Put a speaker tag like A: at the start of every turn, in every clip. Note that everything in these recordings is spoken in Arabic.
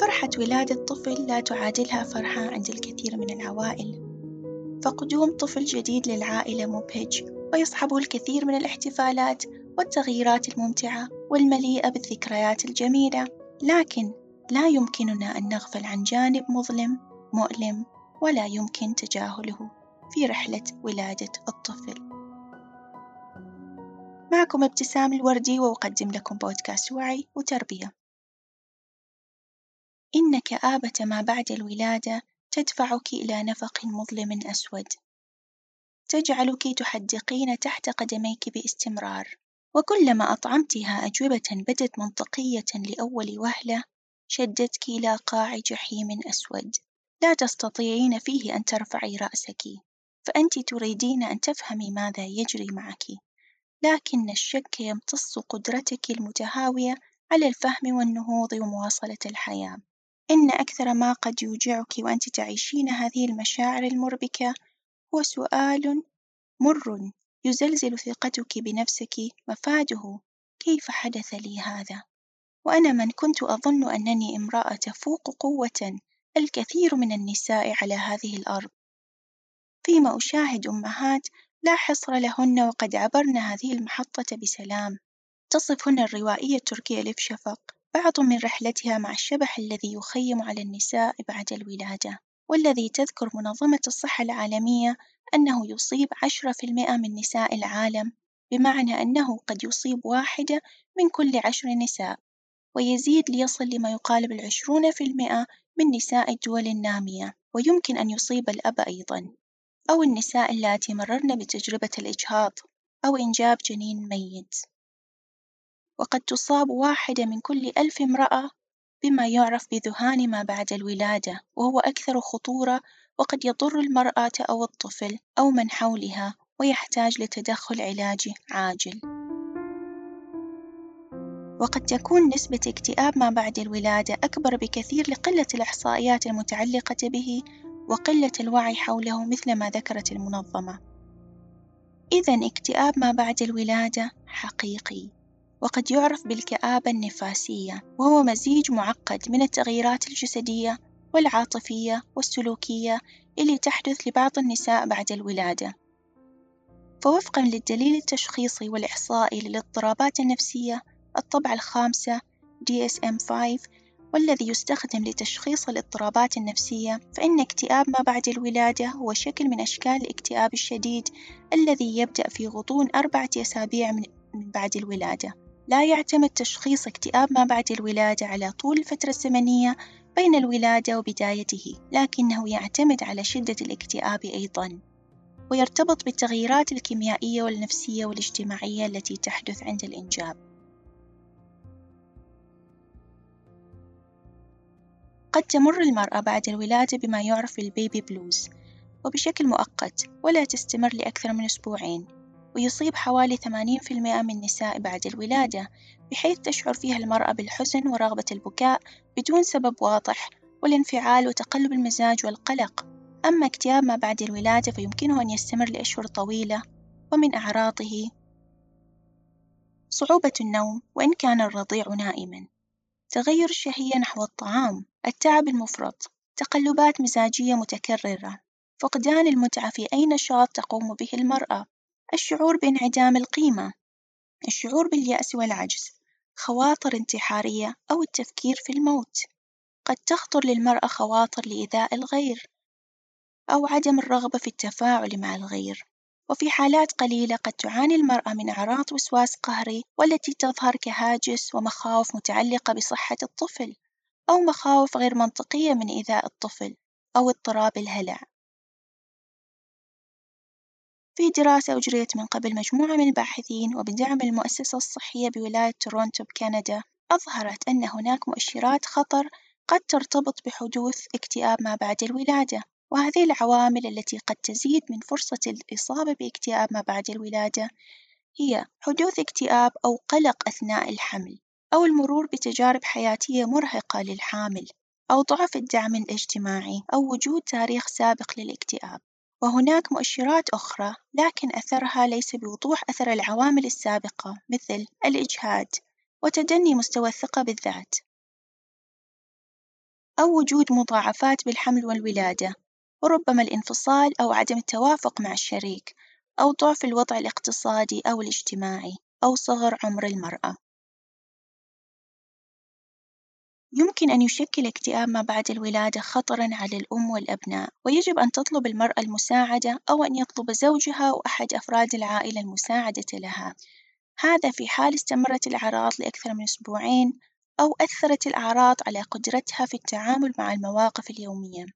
A: فرحة ولادة طفل لا تعادلها فرحة عند الكثير من العوائل، فقدوم طفل جديد للعائلة مبهج ويصحبه الكثير من الاحتفالات والتغييرات الممتعة والمليئة بالذكريات الجميلة، لكن لا يمكننا أن نغفل عن جانب مظلم مؤلم ولا يمكن تجاهله في رحلة ولادة الطفل. معكم ابتسام الوردي وأقدم لكم بودكاست وعي وتربية. إن كآبة ما بعد الولادة تدفعك إلى نفق مظلم أسود، تجعلك تحدقين تحت قدميك باستمرار، وكلما أطعمتها أجوبة بدت منطقية لأول وهلة شدتك إلى قاع جحيم أسود. لا تستطيعين فيه أن ترفعي رأسك، فأنت تريدين أن تفهمي ماذا يجري معك، لكن الشك يمتص قدرتك المتهاوية على الفهم والنهوض ومواصلة الحياة. إن أكثر ما قد يوجعك وأنت تعيشين هذه المشاعر المربكة هو سؤال مر يزلزل ثقتك بنفسك مفاده. كيف حدث لي هذا؟ وأنا من كنت أظن أنني امرأة تفوق قوة الكثير من النساء على هذه الأرض، فيما أشاهد أمهات لا حصر لهن وقد عبرن هذه المحطة بسلام، تصف هنا الروائية التركية ليف شفق بعض من رحلتها مع الشبح الذي يخيم على النساء بعد الولادة، والذي تذكر منظمة الصحة العالمية أنه يصيب عشرة في المئة من نساء العالم، بمعنى أنه قد يصيب واحدة من كل عشر نساء، ويزيد ليصل لما يقارب العشرون في المئة من نساء الدول النامية، ويمكن أن يصيب الأب أيضًا، أو النساء اللاتي مررن بتجربة الإجهاض أو إنجاب جنين ميت. وقد تصاب واحدة من كل ألف امرأة بما يعرف بذهان ما بعد الولادة، وهو أكثر خطورة وقد يضر المرأة أو الطفل أو من حولها ويحتاج لتدخل علاجي عاجل. وقد تكون نسبة اكتئاب ما بعد الولادة أكبر بكثير لقلة الإحصائيات المتعلقة به وقلة الوعي حوله مثل ما ذكرت المنظمة. إذا اكتئاب ما بعد الولادة حقيقي. وقد يعرف بالكآبة النفاسية وهو مزيج معقد من التغييرات الجسدية والعاطفية والسلوكية اللي تحدث لبعض النساء بعد الولادة. فوفقًا للدليل التشخيصي والإحصائي للاضطرابات النفسية الطبعة الخامسة DSM-5 والذي يستخدم لتشخيص الاضطرابات النفسية فإن اكتئاب ما بعد الولادة هو شكل من أشكال الاكتئاب الشديد الذي يبدأ في غضون أربعة أسابيع من بعد الولادة. لا يعتمد تشخيص اكتئاب ما بعد الولادة على طول الفترة الزمنية بين الولادة وبدايته، لكنه يعتمد على شدة الاكتئاب أيضًا، ويرتبط بالتغييرات الكيميائية والنفسية والاجتماعية التي تحدث عند الإنجاب. قد تمر المرأة بعد الولادة بما يعرف بالبيبي بلوز، وبشكل مؤقت ولا تستمر لأكثر من أسبوعين. ويصيب حوالي 80% من النساء بعد الولادة، بحيث تشعر فيها المرأة بالحزن ورغبة البكاء بدون سبب واضح، والانفعال وتقلب المزاج والقلق. أما اكتئاب ما بعد الولادة فيمكنه أن يستمر لأشهر طويلة، ومن أعراضه. صعوبة النوم وإن كان الرضيع نائمًا، تغير الشهية نحو الطعام، التعب المفرط، تقلبات مزاجية متكررة، فقدان المتعة في أي نشاط تقوم به المرأة، الشعور بانعدام القيمة، الشعور باليأس والعجز، خواطر انتحارية أو التفكير في الموت، قد تخطر للمرأة خواطر لإيذاء الغير أو عدم الرغبة في التفاعل مع الغير، وفي حالات قليلة قد تعاني المرأة من أعراض وسواس قهري والتي تظهر كهاجس ومخاوف متعلقة بصحة الطفل، أو مخاوف غير منطقية من إيذاء الطفل أو اضطراب الهلع. في دراسة أجريت من قبل مجموعة من الباحثين وبدعم المؤسسة الصحية بولاية تورونتو بكندا، أظهرت أن هناك مؤشرات خطر قد ترتبط بحدوث اكتئاب ما بعد الولادة، وهذه العوامل التي قد تزيد من فرصة الإصابة باكتئاب ما بعد الولادة هي حدوث اكتئاب أو قلق أثناء الحمل، أو المرور بتجارب حياتية مرهقة للحامل، أو ضعف الدعم الاجتماعي، أو وجود تاريخ سابق للاكتئاب. وهناك مؤشرات أخرى لكن أثرها ليس بوضوح أثر العوامل السابقة مثل الإجهاد وتدني مستوى الثقة بالذات. أو وجود مضاعفات بالحمل والولادة، وربما الانفصال أو عدم التوافق مع الشريك، أو ضعف الوضع الاقتصادي أو الاجتماعي، أو صغر عمر المرأة. يمكن أن يشكل اكتئاب ما بعد الولادة خطرًا على الأم والأبناء، ويجب أن تطلب المرأة المساعدة أو أن يطلب زوجها أو أحد أفراد العائلة المساعدة لها، هذا في حال استمرت الأعراض لأكثر من أسبوعين أو أثرت الأعراض على قدرتها في التعامل مع المواقف اليومية،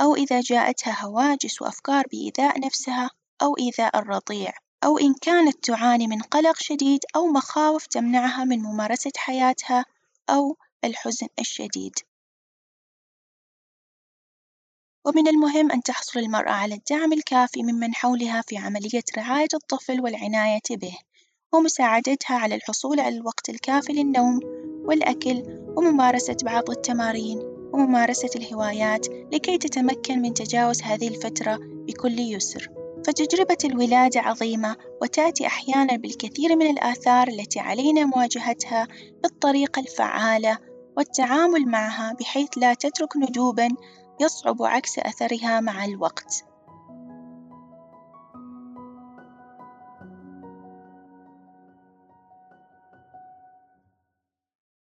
A: أو إذا جاءتها هواجس وأفكار بإيذاء نفسها أو إيذاء الرضيع، أو إن كانت تعاني من قلق شديد أو مخاوف تمنعها من ممارسة حياتها أو الحزن الشديد، ومن المهم أن تحصل المرأة على الدعم الكافي ممن حولها في عملية رعاية الطفل والعناية به، ومساعدتها على الحصول على الوقت الكافي للنوم والأكل وممارسة بعض التمارين وممارسة الهوايات لكي تتمكن من تجاوز هذه الفترة بكل يسر. فتجربة الولادة عظيمة وتأتي أحيانًا بالكثير من الآثار التي علينا مواجهتها بالطريقة الفعالة والتعامل معها بحيث لا تترك ندوبًا يصعب عكس أثرها مع الوقت.